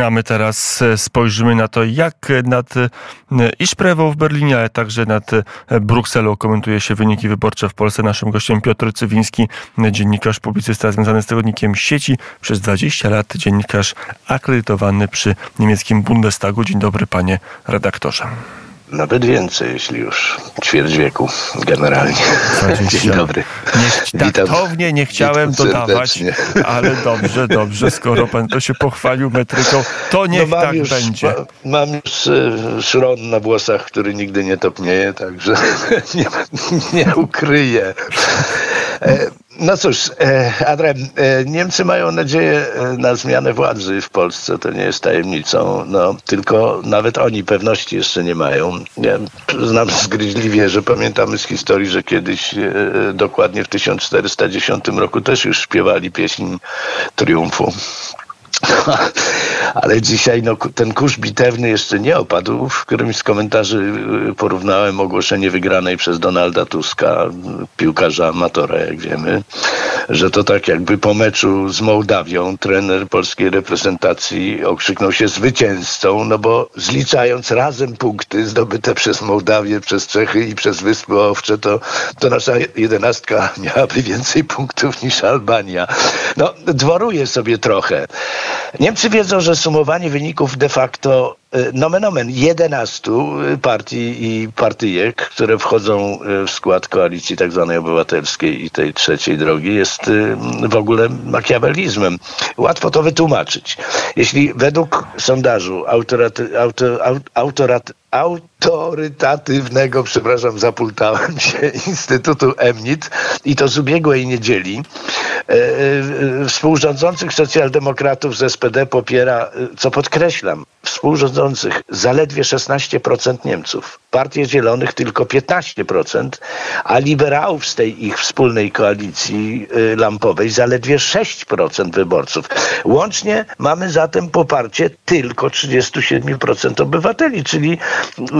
A my teraz e, spojrzymy na to, jak nad e, Iszprewą w Berlinie, ale także nad e, Brukselą komentuje się wyniki wyborcze w Polsce. Naszym gościem Piotr Cywiński, dziennikarz, publicysta związany z tygodnikiem sieci. Przez 20 lat dziennikarz akredytowany przy niemieckim Bundestagu. Dzień dobry, panie redaktorze. Nawet więcej, jeśli już ćwierć wieku generalnie. Dzień dobry. Nie, taktownie nie chciałem Witam dodawać, ale dobrze, dobrze, skoro pan to się pochwalił metryką, to niech no tak już, będzie. Ma, mam już e, szron na włosach, który nigdy nie topnieje, także nie, nie ukryję. No cóż, e, Adrem, e, Niemcy mają nadzieję e, na zmianę władzy w Polsce, to nie jest tajemnicą, no, tylko nawet oni pewności jeszcze nie mają. Ja znam zgryźliwie, że pamiętamy z historii, że kiedyś dokładnie w 1410 roku też już śpiewali pieśń triumfu. Ale dzisiaj no, ten kurz bitewny jeszcze nie opadł. W którymś z komentarzy y, porównałem ogłoszenie wygranej przez Donalda Tuska, piłkarza amatora, jak wiemy, że to tak jakby po meczu z Mołdawią trener polskiej reprezentacji okrzyknął się zwycięzcą, no bo zliczając razem punkty zdobyte przez Mołdawię, przez Czechy i przez Wyspy Owcze, to, to nasza jedenastka miałaby więcej punktów niż Albania. No, dworuje sobie trochę. Niemcy wiedzą, że sumowanie wyników de facto nomen omen 11 partii i partyjek, które wchodzą y, w skład koalicji. Tak obywatelskiej i tej trzeciej drogi jest y, w ogóle makiawelizmem. Łatwo to wytłumaczyć. Jeśli według sondażu autoraty, auto, autorat, autorytatywnego, przepraszam, zapultałem się, Instytutu Emnit i to z ubiegłej niedzieli, e, e, współrządzących socjaldemokratów z SPD popiera, e, co podkreślam, współrządzących zaledwie 16% Niemców. Partię Zielonych tylko 15%, a liberałów z tej ich wspólnej koalicji y, lampowej zaledwie 6% wyborców. Łącznie mamy zatem poparcie tylko 37% obywateli, czyli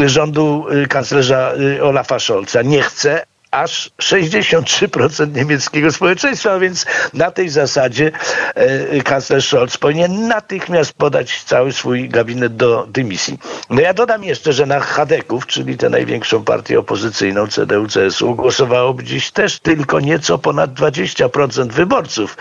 rządu y, kanclerza y, Olafa Scholza. Nie chce, aż 63% niemieckiego społeczeństwa, więc na tej zasadzie e, kanclerz Scholz powinien natychmiast podać cały swój gabinet do dymisji. No ja dodam jeszcze, że na Chadeków, czyli tę największą partię opozycyjną CDU-CSU, głosowałoby dziś też tylko nieco ponad 20% wyborców.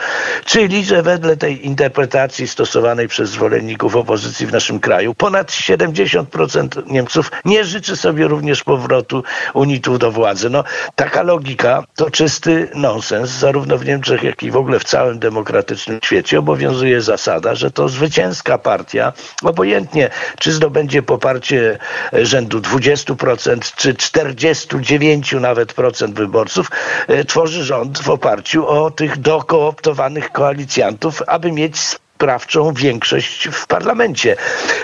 Czyli, że wedle tej interpretacji stosowanej przez zwolenników opozycji w naszym kraju, ponad 70% Niemców nie życzy sobie również powrotu unitów do władzy. No, Taka logika to czysty nonsens. Zarówno w Niemczech, jak i w ogóle w całym demokratycznym świecie obowiązuje zasada, że to zwycięska partia, obojętnie czy zdobędzie poparcie rzędu 20% czy 49 nawet procent wyborców, e, tworzy rząd w oparciu o tych dokooptowanych koalicjantów, aby mieć sprawczą większość w parlamencie.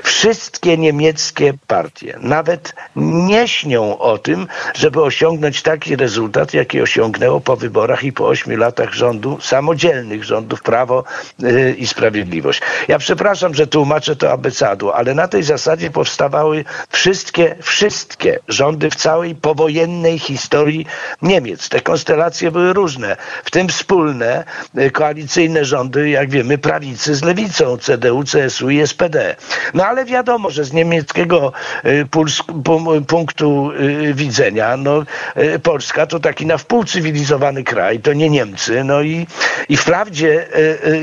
Wszystkie niemieckie partie nawet nie śnią o tym, żeby osiągnąć taki rezultat, jaki osiągnęło po wyborach i po ośmiu latach rządu, samodzielnych rządów Prawo yy, i Sprawiedliwość. Ja przepraszam, że tłumaczę to abecadło, ale na tej zasadzie powstawały wszystkie, wszystkie rządy w całej powojennej historii Niemiec. Te konstelacje były różne, w tym wspólne yy, koalicyjne rządy, jak wiemy, prawicy z lewicą, CDU, CSU i SPD. No ale wiadomo, że z niemieckiego y, punktu y, widzenia, no, y, Polska to taki na wpół cywilizowany kraj, to nie Niemcy. No i, i wprawdzie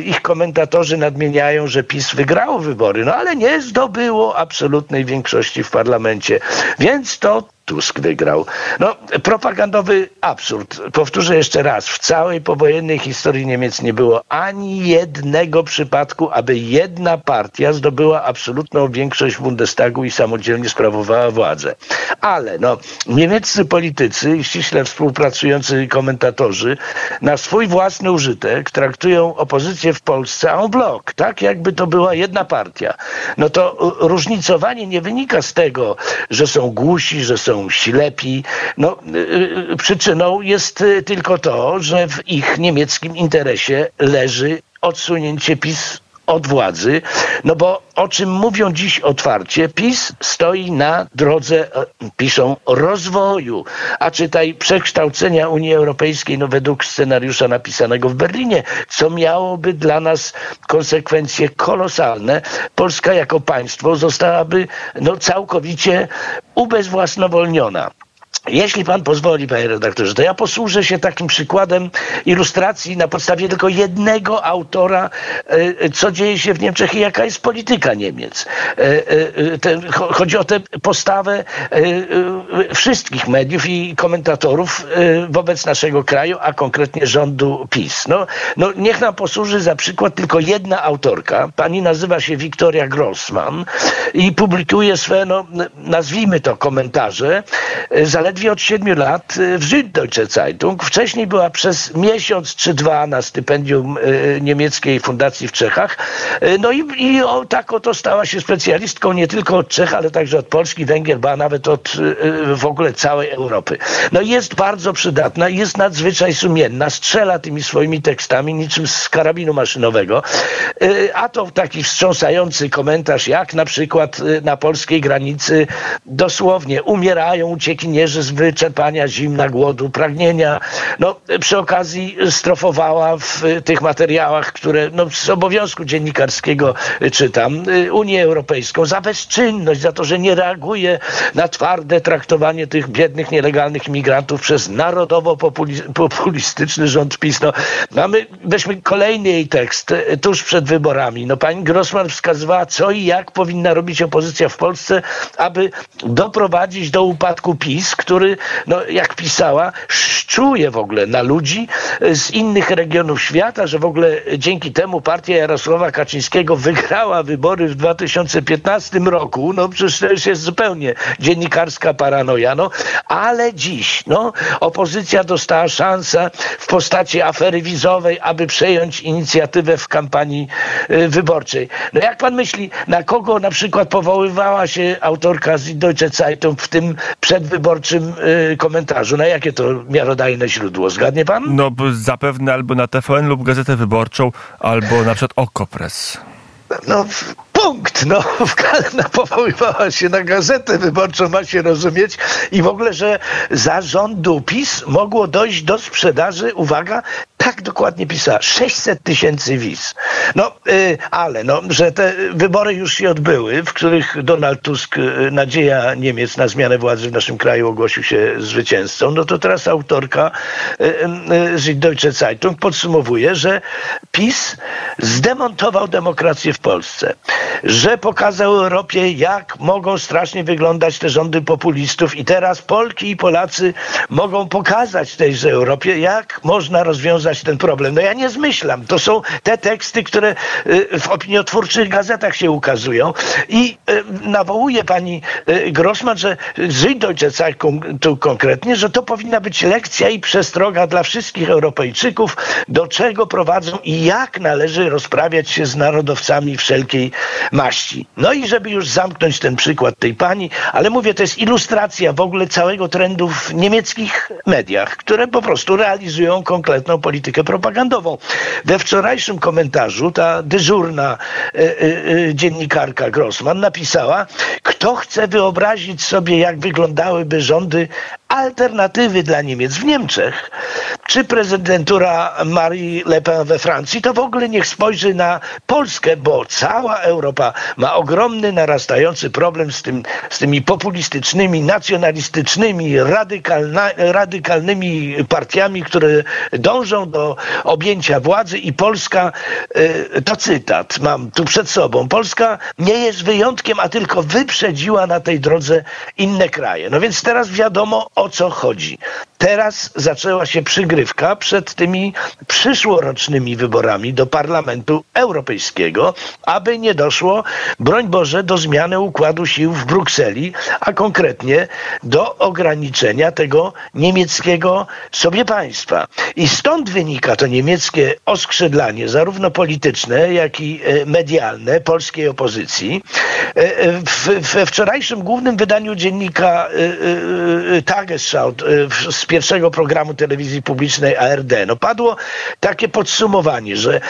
ich komentatorzy nadmieniają, że PiS wygrało wybory, no ale nie zdobyło absolutnej większości w parlamencie. Więc to Tusk wygrał. No, propagandowy absurd. Powtórzę jeszcze raz. W całej powojennej historii Niemiec nie było ani jednego przypadku, aby jedna partia zdobyła absolutną większość w Bundestagu i samodzielnie sprawowała władzę. Ale no, niemieccy politycy i ściśle współpracujący komentatorzy na swój własny użytek traktują opozycję w Polsce en bloc, tak jakby to była jedna partia. No to różnicowanie nie wynika z tego, że są głusi, że są są ślepi. No, y, y, przyczyną jest y, tylko to, że w ich niemieckim interesie leży odsunięcie PiS od władzy, no bo o czym mówią dziś otwarcie, PiS stoi na drodze, e, piszą, rozwoju, a czytaj przekształcenia Unii Europejskiej, no według scenariusza napisanego w Berlinie, co miałoby dla nas konsekwencje kolosalne. Polska jako państwo zostałaby no, całkowicie ubezwłasnowolniona. Jeśli pan pozwoli, panie redaktorze, to ja posłużę się takim przykładem ilustracji na podstawie tylko jednego autora, e, co dzieje się w Niemczech i jaka jest polityka Niemiec. E, e, chodzi o tę postawę wszystkich mediów i komentatorów wobec naszego kraju, a konkretnie rządu PiS. No, no niech nam posłuży za przykład tylko jedna autorka. Pani nazywa się Wiktoria Grossman i publikuje swe, no, nazwijmy to komentarze, zaledwie zaledwie od siedmiu lat y, w Süddeutsche Zeitung. Wcześniej była przez miesiąc czy dwa na stypendium y, niemieckiej fundacji w Czechach. Y, no i, i o, tak oto stała się specjalistką nie tylko od Czech, ale także od Polski, Węgier, a nawet od w ogóle całej Europy. No jest bardzo przydatna, jest nadzwyczaj sumienna, strzela tymi swoimi tekstami niczym z karabinu maszynowego. A to taki wstrząsający komentarz, jak na przykład na polskiej granicy dosłownie umierają uciekinierzy z wyczerpania, zimna, głodu, pragnienia. No, przy okazji strofowała w tych materiałach, które no, z obowiązku dziennikarskiego czytam, Unię Europejską za bezczynność, za to, że nie reaguje na twarde traktowanie tych biednych, nielegalnych imigrantów przez narodowo-populistyczny rząd PiS. No, mamy, weźmy kolejny jej tekst tuż przed wyborami. No, pani Grossman wskazywała, co i jak powinna robić opozycja w Polsce, aby doprowadzić do upadku PiS, który który, no, jak pisała, szczuje w ogóle na ludzi z innych regionów świata, że w ogóle dzięki temu partia Jarosława Kaczyńskiego wygrała wybory w 2015 roku. No przecież to już jest zupełnie dziennikarska paranoja. No, ale dziś no, opozycja dostała szansę w postaci afery wizowej, aby przejąć inicjatywę w kampanii y, wyborczej. No jak pan myśli, na kogo na przykład powoływała się autorka z Deutsche Zeitung w tym przedwyborczym y, komentarzu. Na jakie to miarodajne źródło? Zgadnie pan? No zapewne albo na TVN lub Gazetę Wyborczą, albo na przykład Okopres. No, punkt. No, Kalna powoływała się na gazetę wyborczą, ma się rozumieć. I w ogóle, że zarządu PiS mogło dojść do sprzedaży, uwaga, tak dokładnie pisała, 600 tysięcy wiz. No, y, ale no, że te wybory już się odbyły, w których Donald Tusk, y, nadzieja Niemiec na zmianę władzy w naszym kraju ogłosił się zwycięzcą, no to teraz autorka y, z Deutsche Zeitung podsumowuje, że PiS zdemontował demokrację w Polsce że pokazał Europie, jak mogą strasznie wyglądać te rządy populistów i teraz Polki i Polacy mogą pokazać tejże Europie, jak można rozwiązać ten problem. No ja nie zmyślam. To są te teksty, które y, w opiniotwórczych gazetach się ukazują i y, nawołuje pani y, Grossman, że Süddeutsche Zeitung tu konkretnie, że to powinna być lekcja i przestroga dla wszystkich Europejczyków, do czego prowadzą i jak należy rozprawiać się z narodowcami wszelkiej maści. No i żeby już zamknąć ten przykład tej pani, ale mówię, to jest ilustracja w ogóle całego trendu w niemieckich mediach, które po prostu realizują konkretną politykę propagandową. We wczorajszym komentarzu ta dyżurna e, e, e, dziennikarka Grossman napisała, kto chce wyobrazić sobie, jak wyglądałyby rządy alternatywy dla Niemiec w Niemczech, czy prezydentura Marie Le Pen we Francji, to w ogóle niech spojrzy na Polskę, bo cała Europa ma ogromny, narastający problem z, tym, z tymi populistycznymi, nacjonalistycznymi, radykalnymi partiami, które dążą do objęcia władzy i Polska, y, to cytat mam tu przed sobą, Polska nie jest wyjątkiem, a tylko wyprzedziła na tej drodze inne kraje. No więc teraz wiadomo o co chodzi. Teraz zaczęła się przygrywka przed tymi przyszłorocznymi wyborami do Parlamentu Europejskiego, aby nie doszło, broń Boże, do zmiany układu sił w Brukseli, a konkretnie do ograniczenia tego niemieckiego sobie państwa. I stąd wynika to niemieckie oskrzydlanie, zarówno polityczne, jak i e, medialne polskiej opozycji. E, e, we wczorajszym głównym wydaniu dziennika Tagesschau z pierwszego programu telewizji publicznej ARD. No padło takie podsumowanie, że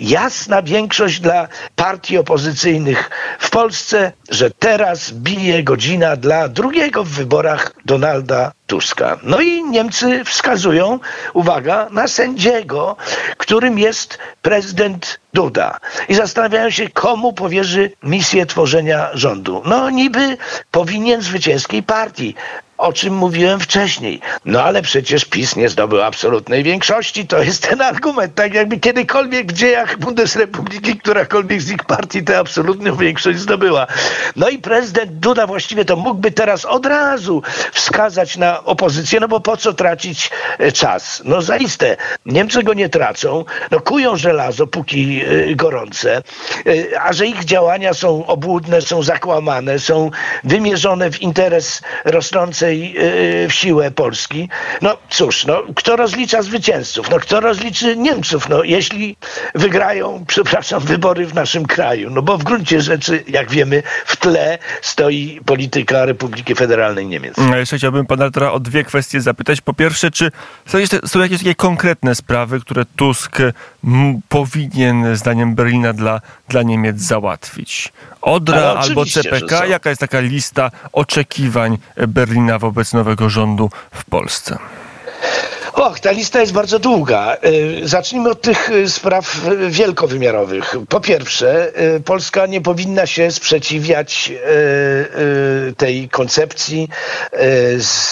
jasna większość dla partii opozycyjnych w Polsce, że teraz bije godzina dla drugiego w wyborach Donalda Tuska. No i Niemcy wskazują, uwaga, na sędziego, którym jest prezydent Duda. I zastanawiają się, komu powierzy misję tworzenia rządu. No niby powinien zwycięskiej partii o czym mówiłem wcześniej. No ale przecież PiS nie zdobył absolutnej większości. To jest ten argument. Tak jakby kiedykolwiek w dziejach Bundesrepubliki którakolwiek z ich partii tę absolutną większość zdobyła. No i prezydent Duda właściwie to mógłby teraz od razu wskazać na opozycję, no bo po co tracić e, czas? No zaiste, Niemcy go nie tracą, no kują żelazo póki e, gorące, e, a że ich działania są obłudne, są zakłamane, są wymierzone w interes rosnącej w siłę Polski. No cóż, no, kto rozlicza zwycięzców? No kto rozliczy Niemców? No jeśli wygrają, przepraszam, wybory w naszym kraju. No bo w gruncie rzeczy, jak wiemy, w tle stoi polityka Republiki Federalnej Niemiec. No, jeszcze chciałbym pana teraz o dwie kwestie zapytać. Po pierwsze, czy są, jakieś takie konkretne sprawy, które Tusk powinien, zdaniem Berlina, dla, dla Niemiec załatwić? Odra albo CPK? Jaka jest taka lista oczekiwań Berlina wobec nowego rządu w Polsce? Och, ta lista jest bardzo długa. E, zacznijmy od tych e, spraw wielkowymiarowych. Po pierwsze, e, Polska nie powinna się sprzeciwiać tej koncepcji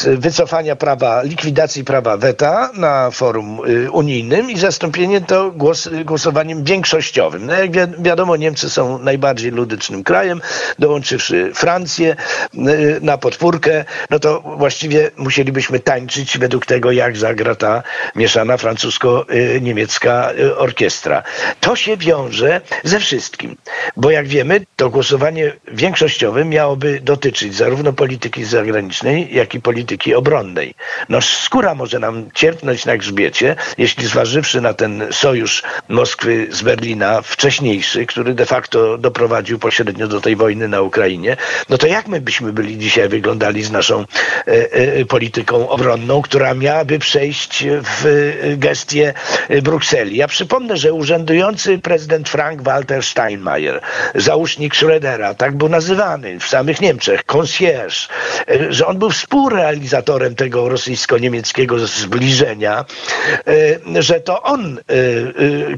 wycofania prawa, likwidacji prawa weta na forum unijnym i zastąpienie to głos, głosowaniem większościowym. No jak wiadomo, Niemcy są najbardziej ludycznym krajem, dołączywszy Francję na podpórkę, no to właściwie musielibyśmy tańczyć według tego, jak zagra ta mieszana francusko-niemiecka y, orkiestra. To się wiąże ze wszystkim, bo jak wiemy, to głosowanie większościowe miałoby dotyczyć zarówno polityki zagranicznej, jak i polityki obronnej. No skóra może nam cierpnąć na grzbiecie, jeśli zważywszy na ten sojusz Moskwy z Berlina wcześniejszy, który de facto doprowadził pośrednio do tej wojny na Ukrainie, no to jak my byśmy byli dzisiaj wyglądali z naszą e, e, polityką obronną, która miałaby przejść w gestię Brukseli. Ja przypomnę, że urzędujący prezydent Frank-Walter Steinmeier, załóżnik Schrödera, tak był nazywany w samych Niemczech, concierge, że on był współrealizatorem tego rosyjsko-niemieckiego zbliżenia, że to on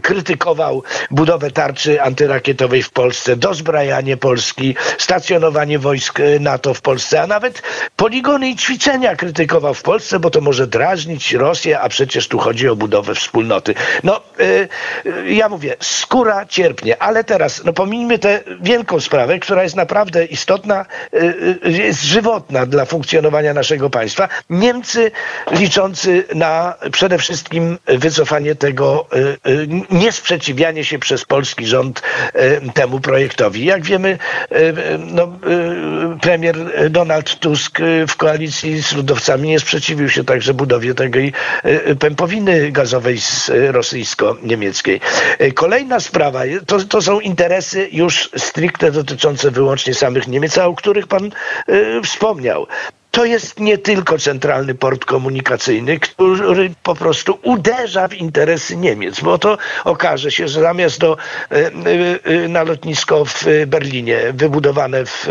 krytykował budowę tarczy antyrakietowej w Polsce, dozbrajanie Polski, stacjonowanie wojsk NATO w Polsce, a nawet poligony i ćwiczenia krytykował w Polsce, bo to może drażnić Rosję, a przecież tu chodzi o budowę wspólnoty. No, y, y, ja mówię, skóra cierpnie, ale teraz, no pomijmy tę wielką sprawę, która jest naprawdę istotna, y, jest żywotna dla funkcjonowania naszego państwa. Niemcy liczący na przede wszystkim wycofanie tego, niesprzeciwianie się przez polski rząd temu projektowi. Jak wiemy, no, premier Donald Tusk w koalicji z ludowcami nie sprzeciwił się także budowie tej pępowiny gazowej rosyjsko-niemieckiej. Y, kolejna sprawa, to, to są interesy już stricte dotyczące wyłącznie samych Niemiec, a o których pan wspomniał to jest nie tylko centralny port komunikacyjny, który po prostu uderza w interesy Niemiec, bo to okaże się, że zamiast do, e, e, e, na lotnisko w Berlinie wybudowane w,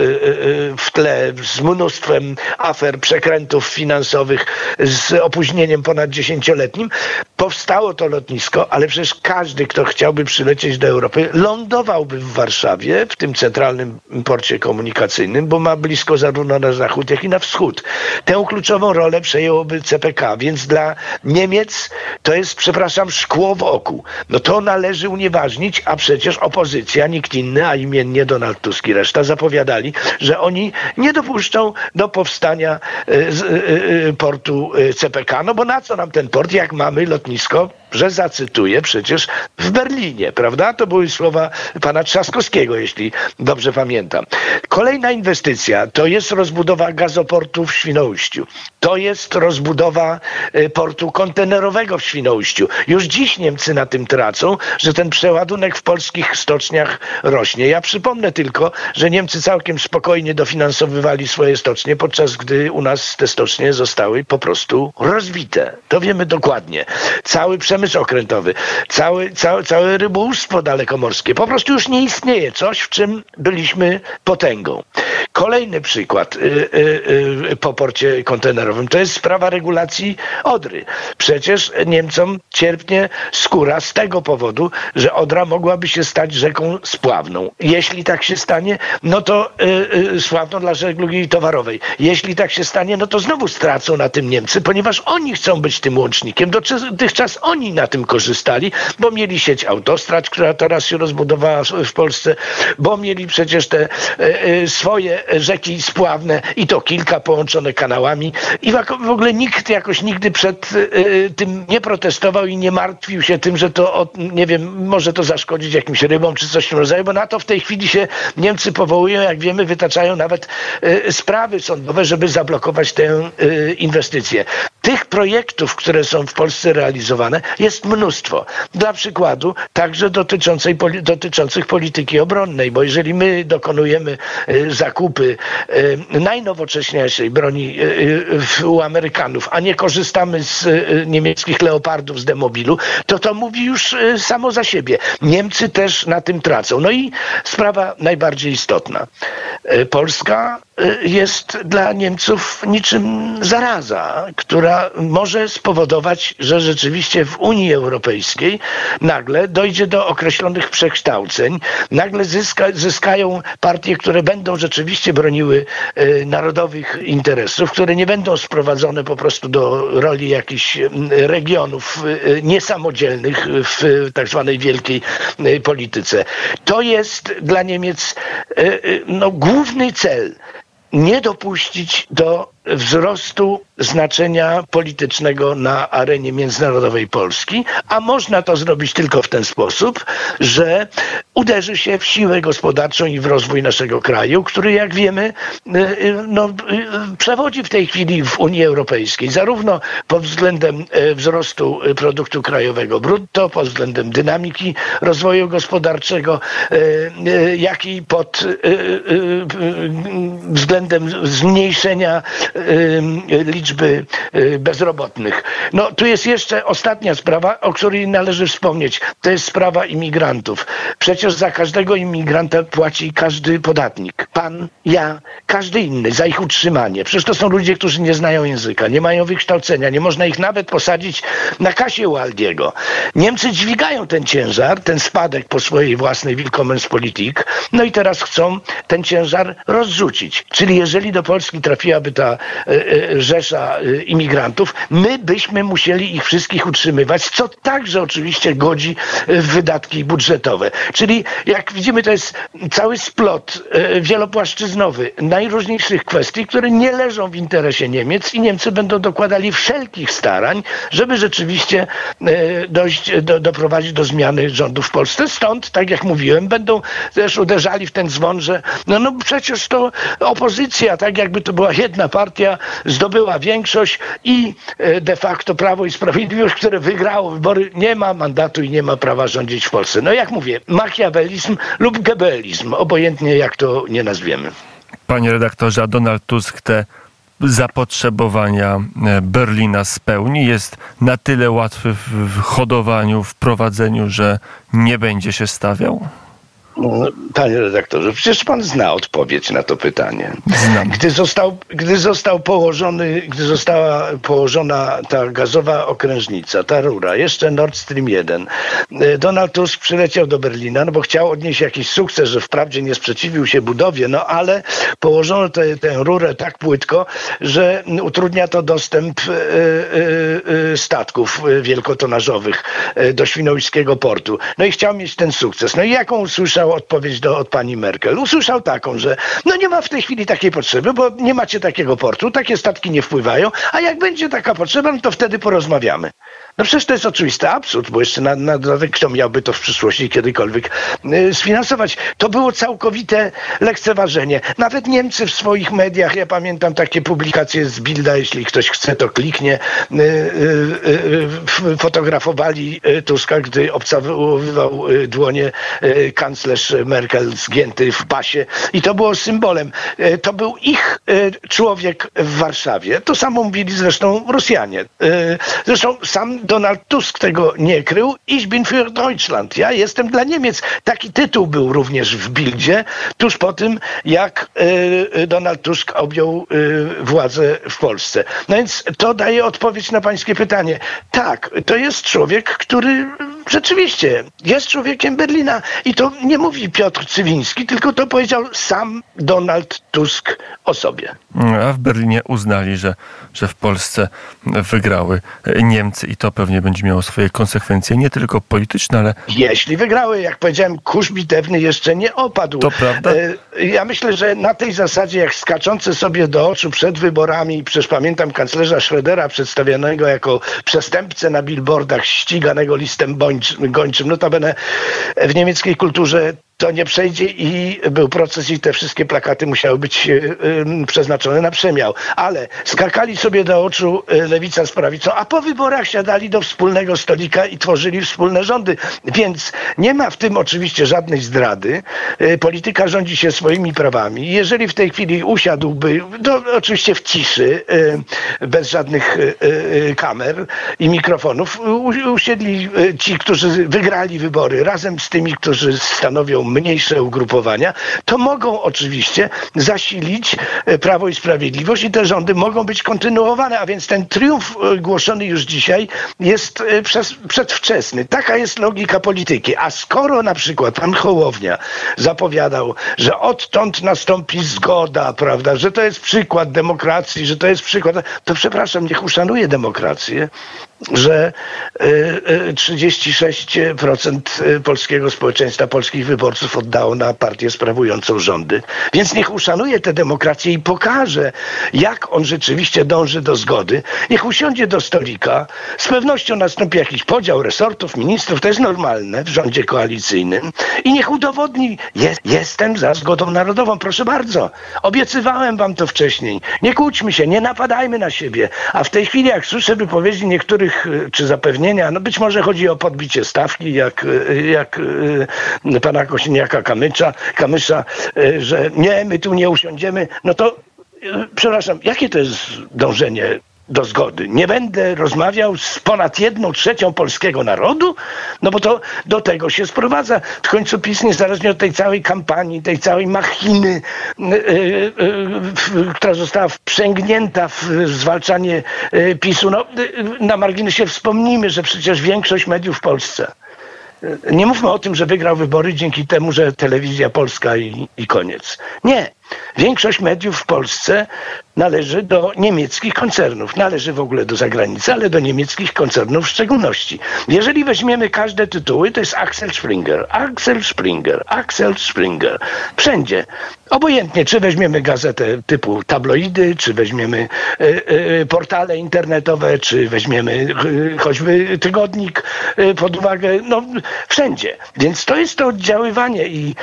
w tle z mnóstwem afer, przekrętów finansowych z opóźnieniem ponad dziesięcioletnim, powstało to lotnisko, ale przecież każdy, kto chciałby przylecieć do Europy, lądowałby w Warszawie, w tym centralnym porcie komunikacyjnym, bo ma blisko zarówno na zachód, jak i na wschód. Tę kluczową rolę przejęłoby CPK, więc dla Niemiec to jest, przepraszam, szkło w oku. No to należy unieważnić, a przecież opozycja, nikt inny, a imiennie Donald Tusk i reszta zapowiadali, że oni nie dopuszczą do powstania y, y, y, portu CPK. No bo na co nam ten port, jak mamy lotnisko lotnisko że zacytuję przecież w Berlinie, prawda? To były słowa pana Trzaskowskiego, jeśli dobrze pamiętam. Kolejna inwestycja to jest rozbudowa gazoportu w Świnoujściu. To jest rozbudowa y, portu kontenerowego w Świnoujściu. Już dziś Niemcy na tym tracą, że ten przeładunek w polskich stoczniach rośnie. Ja przypomnę tylko, że Niemcy całkiem spokojnie dofinansowywali swoje stocznie, podczas gdy u nas te stocznie zostały po prostu rozbite. To wiemy dokładnie. Cały przeładunek przemysł okrętowy, cały, cały, całe rybołówstwo dalekomorskie po prostu już nie istnieje. Coś, w czym byliśmy potęgą. Kolejny przykład y, y, y, po porcie kontenerowym to jest sprawa regulacji Odry. Przecież Niemcom cierpnie skóra z tego powodu, że Odra mogłaby się stać rzeką spławną. Jeśli tak się stanie, no to sławną dla żeglugi towarowej. Jeśli tak się stanie, no to znowu stracą na tym Niemcy, ponieważ oni chcą być tym łącznikiem. Dotychczas oni na tym korzystali, bo mieli sieć autostrad, która teraz się rozbudowała w Polsce, bo mieli przecież te swoje rzeki spławne i to kilka połączone kanałami i w ogóle nikt jakoś nigdy przed y, tym nie protestował i nie martwił się tym, że to, nie wiem, może to zaszkodzić jakimś rybom czy coś w tym rodzaju, bo na to w tej chwili się Niemcy powołują, jak wiemy, wytaczają nawet y, sprawy sądowe, żeby zablokować tę y, inwestycję. Tych projektów, które są w Polsce realizowane, jest mnóstwo. Dla przykładu, także dotyczącej, dotyczących polityki obronnej, bo jeżeli my dokonujemy zakupy E, najnowocześniejszej broni e, u Amerykanów, a nie korzystamy z niemieckich leopardów z demobilu, to to mówi już samo za siebie. Niemcy też na tym tracą. No i sprawa najbardziej istotna. Polska jest dla Niemców niczym zaraza, która może spowodować, że rzeczywiście w Unii Europejskiej nagle dojdzie do określonych przekształceń, nagle zyska, zyskają partie, które będą rzeczywiście broniły e, narodowych interesów, które nie będą sprowadzone po prostu do roli jakichś regionów e, niesamodzielnych w tak zwanej wielkiej e, polityce. To jest dla Niemiec no, główny cel nie dopuścić do wzrostu znaczenia politycznego na arenie międzynarodowej Polski, a można to zrobić tylko w ten sposób, że uderzy się w siłę gospodarczą i w rozwój naszego kraju, który jak wiemy y, y, no, y, przewodzi w tej chwili w Unii Europejskiej, zarówno pod względem wzrostu produktu krajowego brutto, pod względem dynamiki rozwoju gospodarczego, jak i pod względem zmniejszenia liczby y, bezrobotnych. No tu jest jeszcze ostatnia sprawa, o której należy wspomnieć. To jest sprawa imigrantów. Przecież za każdego imigranta płaci każdy podatnik. Pan, ja, każdy inny za ich utrzymanie. Przecież to są ludzie, którzy nie znają języka, nie mają wykształcenia, nie można ich nawet posadzić na kasie Waldiego. Niemcy dźwigają ten ciężar, ten spadek po swojej własnej Willkommenspolitik, no i teraz chcą ten ciężar rozrzucić. Czyli jeżeli do Polski trafiłaby ta E, e, rzesza e, imigrantów, my byśmy musieli ich wszystkich utrzymywać, co także oczywiście godzi w wydatki budżetowe. Czyli jak widzimy, to jest cały splot wielopłaszczyznowy najróżniejszych kwestii, które nie leżą w interesie Niemiec i Niemcy będą dokładali wszelkich starań, żeby rzeczywiście dojść, do, doprowadzić do zmiany rządu w Polsce. Stąd, tak jak mówiłem, będą też uderzali w ten dzwon, że no, no przecież to opozycja, tak jakby to była jedna partia, zdobyła większość i e, de facto Prawo i Sprawiedliwość, które wygrało wybory, nie ma mandatu i nie ma prawa rządzić w Polsce. No jak mówię, machiawelizm lub gebelizm, obojętnie jak to nie nazwiemy. Panie redaktorze, a Donald Tusk te zapotrzebowania e, Berlina spełni? Jest na tyle łatwy w hodowaniu, w prowadzeniu, że nie będzie się stawiał? Panie redaktorze, przecież pan zna odpowiedź na to pytanie. Znam. Gdy został, gdy został położony, gdy została położona ta gazowa okrężnica, ta rura, jeszcze Nord Stream 1, e, Donald Tusk przyleciał do Berlina, no bo chciał odnieść jakiś sukces, że wprawdzie nie sprzeciwił się budowie, no ale położono tę, tę rurę tak płytko, że utrudnia to dostęp e, e, statków wielkotonażowych do Świnoujskiego portu. No i chciał mieć ten sukces. No i jaką usłyszał usłyszał odpowiedź do, od pani Merkel. Usłyszał taką, że no nie ma w tej chwili takiej potrzeby, bo nie macie takiego portu, takie statki nie wpływają, a jak będzie taka potrzeba, no to wtedy porozmawiamy. No przecież to jest oczywisty absurd, bo jeszcze na, na dodatek kto miałby to w przyszłości kiedykolwiek y, sfinansować. To było całkowite lekceważenie. Nawet Niemcy w swoich mediach, ja pamiętam takie publikacje z Bilda, jeśli ktoś chce, to kliknie, y, y, fotografowali Tuska, gdy obcałowywał dłonie kanclerz Merkel zgięty w pasie i to było symbolem. To był ich człowiek w Warszawie. To samo mówili zresztą Rosjanie. Zresztą sam Donald Tusk tego nie krył. Ich bin für Deutschland. Ja jestem dla Niemiec. Taki tytuł był również w Bildzie, tuż po tym, jak y, Donald Tusk objął y, władzę w Polsce. No więc to daje odpowiedź na pańskie pytanie. Tak, to jest człowiek, który rzeczywiście jest człowiekiem Berlina. I to nie mówi Piotr Cywiński, tylko to powiedział sam Donald Tusk o sobie. A w Berlinie uznali, że, że w Polsce wygrały Niemcy i to pewnie będzie miało swoje konsekwencje, nie tylko polityczne, ale... Jeśli wygrały, jak powiedziałem, kurz bitewny jeszcze nie opadł. To prawda. E, Ja myślę, że na tej zasadzie, jak skaczący sobie do oczu przed wyborami, przecież pamiętam kanclerza Schrödera przedstawianego jako przestępcę na billboardach, ściganego listem bończym, gończym, notabene w niemieckiej kulturze to nie przejdzie i był proces i te wszystkie plakaty musiały być e, przeznaczone na przemiał. Ale skakali sobie do oczu e, lewica z prawicą, a po wyborach siadali do wspólnego stolika i tworzyli wspólne rządy. Więc nie ma w tym oczywiście żadnej zdrady. E, Polityka rządzi się swoimi prawami. Jeżeli w tej chwili usiadłby, to oczywiście w ciszy, bez żadnych kamer i mikrofonów, usiedli ci, którzy wygrali wybory razem z tymi, którzy stanowią mniejsze ugrupowania, to mogą oczywiście zasilić e, Prawo i Sprawiedliwość i te rządy mogą być kontynuowane, a więc ten triumf e, głoszony już dzisiaj jest e, przez, przedwczesny. Taka jest logika polityki. A skoro na przykład pan Hołownia zapowiadał, że odtąd nastąpi zgoda, prawda, że to jest przykład demokracji, że to jest przykład, to przepraszam, niech uszanuje demokrację, że y, y, 36% polskiego społeczeństwa, polskich wyborców oddało na partię sprawującą rządy. Więc niech uszanuje tę demokrację i pokaże, jak on rzeczywiście dąży do zgody. Niech usiądzie do stolika. Z pewnością nastąpi jakiś podział resortów, ministrów, to jest normalne w rządzie koalicyjnym. I niech udowodni, jest, jestem za zgodą narodową. Proszę bardzo, obiecywałem wam to wcześniej. Nie kłóćmy się, nie napadajmy na siebie. A w tej chwili, jak słyszę wypowiedzi niektórych, y, czy zapewnienia, no być może chodzi o podbicie stawki, jak, y, jak y, pana Kosiniaka Kamysza, Kamysza, że nie, my tu nie usiądziemy, no to przepraszam, jakie to jest dążenie do zgody. Nie będę rozmawiał z ponad jedną trzecią polskiego narodu, no bo to do tego się sprowadza. W końcu PiS, niezależnie od tej całej kampanii, tej całej machiny, y, y, y, w- która została wprzęgnięta w zwalczanie y, PiSu, no, y, na marginesie wspomnijmy, że przecież większość mediów w Polsce nie mówmy o tym, że wygrał wybory dzięki temu, że telewizja polska i, i koniec. Nie. Większość mediów w Polsce należy do niemieckich koncernów. Należy w ogóle do zagranicy, ale do niemieckich koncernów w szczególności. Jeżeli weźmiemy każde tytuły, to jest Axel Springer, Axel Springer, Axel Springer. Wszędzie. Obojętnie, czy weźmiemy gazetę typu tabloidy, czy weźmiemy e, e, portale internetowe, czy weźmiemy e, choćby tygodnik pod uwagę, no wszędzie. Więc to jest to oddziaływanie i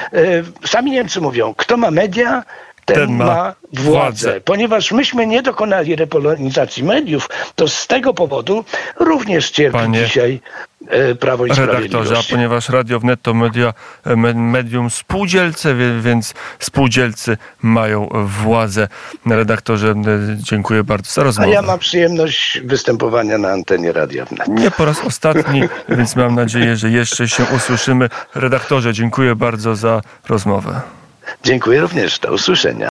sami Niemcy mówią, kto ma media, ten, Ten ma ma władzę. władzę. Ponieważ myśmy nie dokonali repolonizacji mediów, to z tego powodu również cierpi Panie dzisiaj e, Prawo i redaktorze, a ponieważ Radio Wnet to media, me- medium spółdzielce, więc spółdzielcy mają władzę. Redaktorze, e, dziękuję bardzo za A rozmowę. ja mam przyjemność występowania na antenie Radia Wnet. Nie po raz ostatni, więc mam nadzieję, że jeszcze się usłyszymy. Redaktorze, dziękuję bardzo za rozmowę. Dziękuję również. Do usłyszenia.